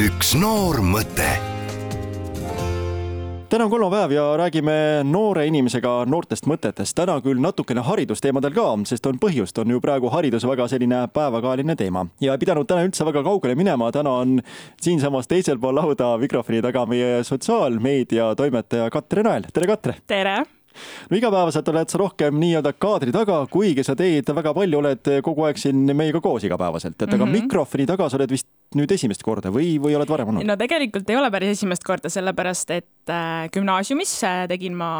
üks noor mõte täna on kolmapäev ja räägime noore inimesega noortest mõtetest. täna küll natukene haridusteemadel ka, sest on põhjust, on ju praegu haridus väga selline päevakajaline teema ja ei pidanud täna üldse väga kaugele minema. täna on siinsamas teisel pool lauda mikrofoni taga meie sotsiaalmeedia toimetaja Katre Nael. tere, Katre! tere! no igapäevaselt oled sa rohkem nii-öelda kaadri taga, kuigi sa teed väga palju, oled kogu aeg siin meiega koos igapäevaselt, et aga mm -hmm. mikrofoni taga sa oled vist nüüd esimest korda või, või oled varem olnud? no tegelikult ei ole päris esimest korda, sellepärast et äh, gümnaasiumis äh, tegin ma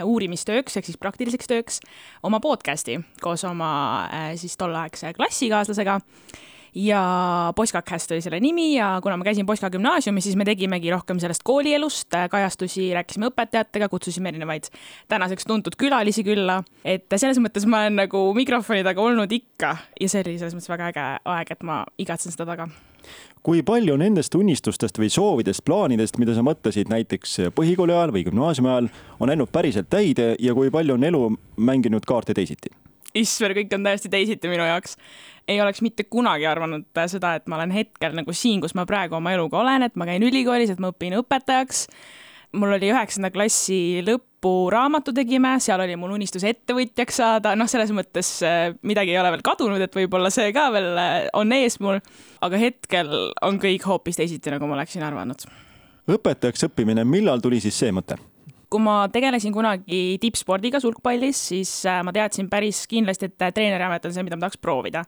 uurimistööks ehk siis praktiliseks tööks oma podcast'i koos oma äh, siis tolleaegse klassikaaslasega ja Poskakast oli selle nimi ja kuna ma käisin Poska gümnaasiumis, siis me tegimegi rohkem sellest koolielust kajastusi, rääkisime õpetajatega, kutsusime erinevaid tänaseks tuntud külalisi külla. et selles mõttes ma olen nagu mikrofoni taga olnud ikka ja see oli selles mõttes väga äge aeg, et ma igatsen seda taga kui palju nendest unistustest või soovidest, plaanidest, mida sa mõtlesid näiteks põhikooli ajal või gümnaasiumi ajal, on läinud päriselt täide ja kui palju on elu mänginud kaarte teisiti? Issver, kõik on täiesti teisiti minu jaoks. ei oleks mitte kunagi arvanud seda, et ma olen hetkel nagu siin, kus ma praegu oma eluga olen, et ma käin ülikoolis, et ma õpin õpetajaks. mul oli üheksanda klassi lõpuraamatu tegime, seal oli mul unistus ettevõtjaks saada, noh, selles mõttes äh, midagi ei ole veel kadunud, et võib-olla see ka veel äh, on ees mul. aga hetkel on kõik hoopis teisiti, nagu ma oleksin arvanud. õpetajaks õppimine, millal tuli siis see mõte? Kui ma tegelesin kunagi tippspordiga sulgpallis, siis äh, ma teadsin päris kindlasti, et äh, treeneriamet on see, mida ma tahaks proovida.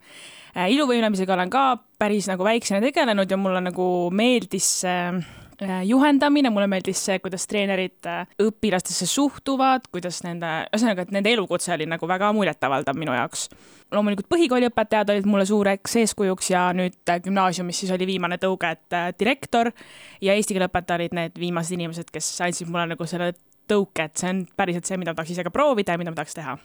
Äh, iluvõimlemisega olen ka päris nagu väiksena tegelenud ja mulle nagu meeldis juhendamine, mulle meeldis see, kuidas treenerid õpilastesse suhtuvad, kuidas nende, ühesõnaga, et nende elukutse oli nagu väga muljetavaldav minu jaoks. loomulikult põhikooliõpetajad olid mulle suureks eeskujuks ja nüüd gümnaasiumis siis oli viimane tõuge, et direktor ja eesti keele õpetaja olid need viimased inimesed, kes andsid mulle nagu selle tõuke, et see on päriselt see, mida ma tahaks ise ka proovida ja mida ma tahaks teha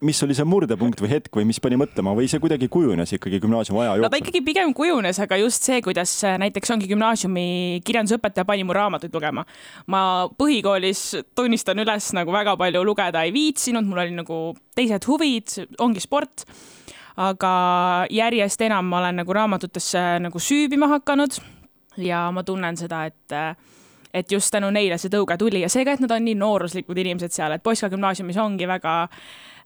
mis oli see murdepunkt või hetk või mis pani mõtlema või see kuidagi kujunes ikkagi gümnaasiumi aja jooksul? no ta ikkagi pigem kujunes, aga just see, kuidas äh, näiteks ongi gümnaasiumi kirjandusõpetaja pani mu raamatuid lugema. ma põhikoolis tunnistan üles nagu väga palju lugeda ei viitsinud, mul oli nagu teised huvid, ongi sport. aga järjest enam ma olen nagu raamatutesse nagu süübima hakanud ja ma tunnen seda, et äh, et just tänu neile see tõuge tuli ja see ka, et nad on nii nooruslikud inimesed seal, et Poska gümnaasiumis ongi väga,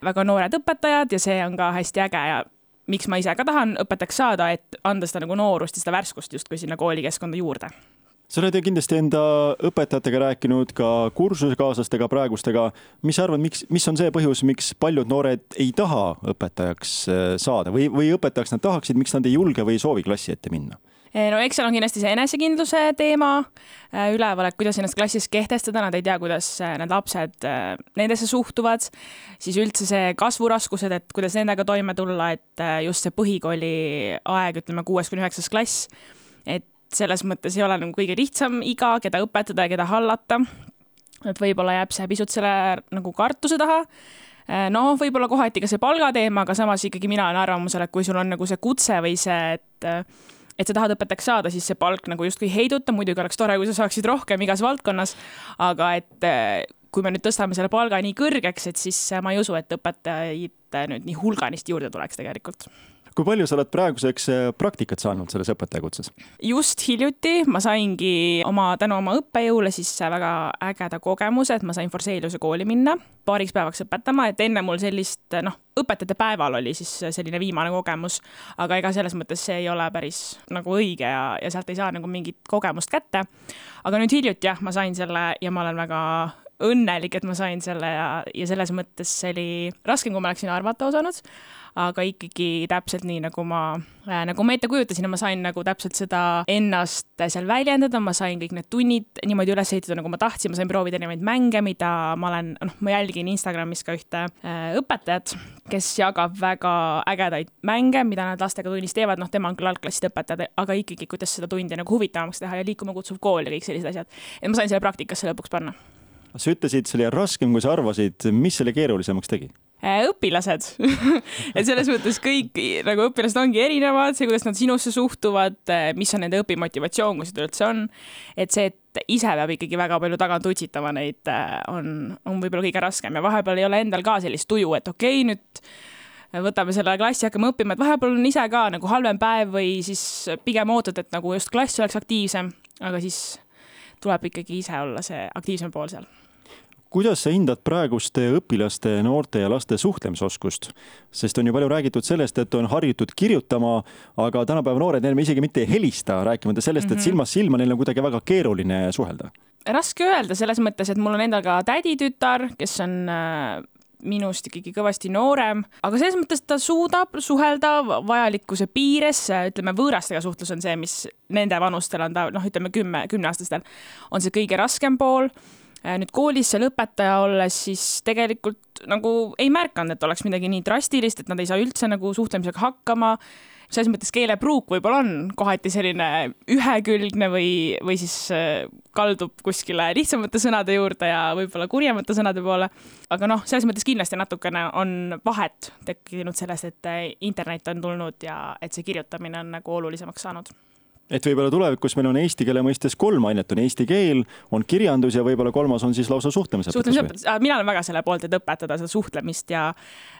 väga noored õpetajad ja see on ka hästi äge ja miks ma ise ka tahan õpetajaks saada, et anda seda nagu noorust ja seda värskust justkui sinna koolikeskkonda juurde sa oled ju kindlasti enda õpetajatega rääkinud, ka kursusekaaslastega praegustega. mis sa arvad, miks, mis on see põhjus, miks paljud noored ei taha õpetajaks äh, saada või, või õpetajaks nad tahaksid, miks nad ei julge või ei soovi klassi ette minna? Eh, no eks seal on kindlasti see enesekindluse teema eh, üleval, et kuidas ennast klassis kehtestada, nad ei tea, kuidas eh, need lapsed nendesse suhtuvad, siis üldse see kasvuraskused, et kuidas nendega toime tulla, et just see põhikooli aeg, ütleme kuues kuni üheksas klass, et selles mõttes ei ole nagu kõige lihtsam iga, keda õpetada ja keda hallata. et võib-olla jääb see pisut selle nagu kartuse taha. Noh, võib-olla kohati ka see palgateema, aga samas ikkagi mina olen arvamusel, et kui sul on nagu see kutse või see, et et sa tahad õpetajaks saada, siis see palk nagu justkui ei heiduta, muidugi oleks tore, kui sa saaksid rohkem igas valdkonnas, aga et eh, kui me nüüd tõstame selle palga nii kõrgeks, et siis ma ei usu, et õpetajaid nüüd nii hulganisti juurde tuleks tegelikult kui palju sa oled praeguseks äh, praktikat saanud selles õpetajakutses? just hiljuti ma saingi oma, tänu oma õppejõule siis väga ägeda kogemuse, et ma sain Forseliuse kooli minna paariks päevaks õpetama, et enne mul sellist noh, õpetajate päeval oli siis selline viimane kogemus, aga ega selles mõttes see ei ole päris nagu õige ja, ja sealt ei saa nagu mingit kogemust kätte. aga nüüd hiljuti jah, ma sain selle ja ma olen väga õnnelik, et ma sain selle ja, ja selles mõttes see oli raskem, kui ma oleksin arvata osanud aga ikkagi täpselt nii, nagu ma äh,, nagu ma ette kujutasin ja ma sain nagu täpselt seda ennast seal väljendada, ma sain kõik need tunnid niimoodi üles ehitada, nagu ma tahtsin, ma sain proovida erinevaid mänge, mida ma olen, noh, ma jälgin Instagramis ka ühte äh, õpetajat, kes jagab väga ägedaid mänge, mida nad lastega tunnis teevad, noh, tema on küll algklasside õpetaja, aga ikkagi, kuidas seda tundi nagu huvitavamaks teha ja liikuma kutsuv kool ja kõik sellised asjad. et ma sain selle praktikasse lõpuks panna sa ütlesid, see oli raskem, kui sa arvasid, mis selle keerulisemaks tegi? Äh, õpilased. Et selles mõttes kõik nagu õpilased ongi erinevad, see, kuidas nad sinusse suhtuvad, äh, mis on nende õpimotivatsioon, kui seda üldse on. et see, et ise peab ikkagi väga palju tagant utsitama neid, äh, on, on võib-olla kõige raskem. Ja vahepeal ei ole endal ka sellist tuju, et okei okay,, nüüd võtame selle klassi, hakkame õppima, et vahepeal on ise ka nagu halvem päev või siis pigem ootad, et nagu just klass oleks aktiivsem, aga siis tuleb ikkagi ise olla see aktiivsem pool seal kuidas sa hindad praeguste õpilaste, noorte ja laste suhtlemisoskust? sest on ju palju räägitud sellest, et on harjutud kirjutama, aga tänapäeva noored enam isegi mitte ei helista, rääkimata sellest, et mhm. silmast silma neil on kuidagi väga keeruline suhelda. raske öelda selles mõttes, et mul on endal ka täditütar, kes on äh, minust ikkagi kõvasti noorem, aga selles mõttes ta suudab suhelda vajalikkuse piires, ütleme, võõrastega suhtlus on see, mis nende vanustel on ta noh, ütleme kümme, kümneaastastel on see kõige raskem pool Äh, nüüd koolis seal õpetaja olles, siis tegelikult nagu ei märganud, et oleks midagi nii drastilist, et nad ei saa üldse nagu suhtlemisega hakkama. selles mõttes keelepruuk võib-olla on kohati selline ühekülgne või, või siis äh, kaldub kuskile lihtsamate sõnade juurde ja võib-olla kurjemate sõnade poole. aga noh, selles mõttes kindlasti natukene on vahet tekkinud sellest, et internet on tulnud ja et see kirjutamine on nagu olulisemaks saanud et võib-olla tulevikus meil on eesti keele mõistes kolm ainet, on eesti keel, on kirjandus ja võib-olla kolmas on siis lausa suhtlemisõpetus. suhtlemisõpetus, mina olen väga selle poolt, et õpetada seda suhtlemist ja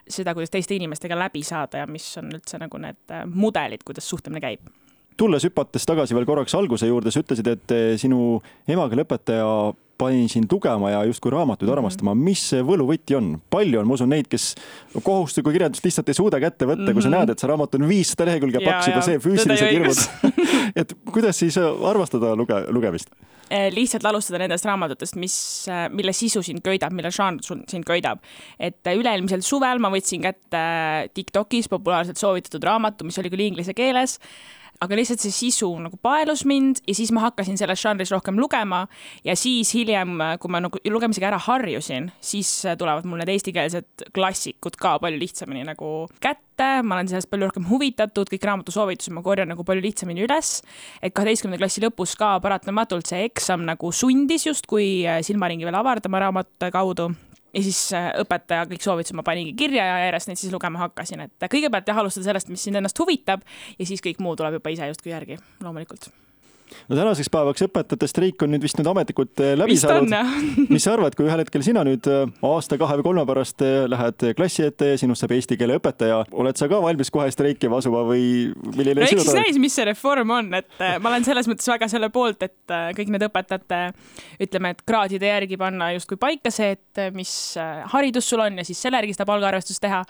seda, kuidas teiste inimestega läbi saada ja mis on üldse nagu need äh, mudelid, kuidas suhtlemine käib tulles hüpates tagasi veel korraks alguse juurde, sa ütlesid, et äh, sinu emakeeleõpetaja pani sind lugema ja justkui raamatuid -hmm. armastama, mis see võluvõti on? palju on, ma usun, neid, kes kohustuslikku kirjandust lihtsalt ei suuda kätte võtta mm, -hmm. kui sa mhm. näed, et see raamat on viissada lehekülge paks, juba see füüsilised hirmud et kuidas siis armastada luge-, lugemist? Eh, lihtsalt alustada nendest raamatutest, mis, eh, mille sisu sind köidab, mille žanr sind köidab. et üle-eelmisel suvel ma võtsin kätte Tiktokis populaarselt soovitatud raamatu, mis oli küll inglise keeles aga lihtsalt see sisu nagu paelus mind ja siis ma hakkasin selles žanris rohkem lugema ja siis hiljem, kui ma nagu lugemisega ära harjusin, siis tulevad mul need eestikeelsed klassikud ka palju lihtsamini nagu kätte, ma olen sellest palju rohkem huvitatud, kõik raamatusoovitused ma korjan nagu palju lihtsamini üles. et kaheteistkümnenda klassi lõpus ka paratamatult see eksam nagu sundis justkui silmaringi veel avardama raamatute kaudu ja siis äh, õpetaja kõik soovitused ma paningi kirja ja järjest neid siis lugema hakkasin, et kõigepealt jah, alustada sellest, mis sind ennast huvitab ja siis kõik muu tuleb juba ise justkui järgi, loomulikult no tänaseks päevaks õpetajate streik on nüüd vist nüüd ametlikult eh, läbi vist saanud. mis sa arvad, kui ühel hetkel sina nüüd eh, aasta, kahe või kolme pärast eh, lähed klassi ette ja sinust saab eesti keele õpetaja, oled sa ka valmis kohe streikima asuma või milline no eks siis näis, mis see reform on, et ma olen selles mõttes väga selle poolt, et kõik need õpetajate ütleme, et kraadide järgi panna justkui paika see, et mis haridus sul on ja siis selle järgi seda palgaarvestust teha.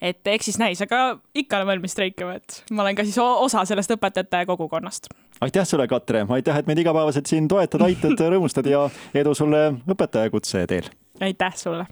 et eks siis näis, aga ikka olen valmis streikima, et ma olen ka siis osa sellest õpetajate kogukonnast. aitäh sulle, Kat! Katre, aitäh, et meid igapäevaselt siin toetad, aitad, rõõmustad ja edu sulle õpetajakutse teel! aitäh sulle!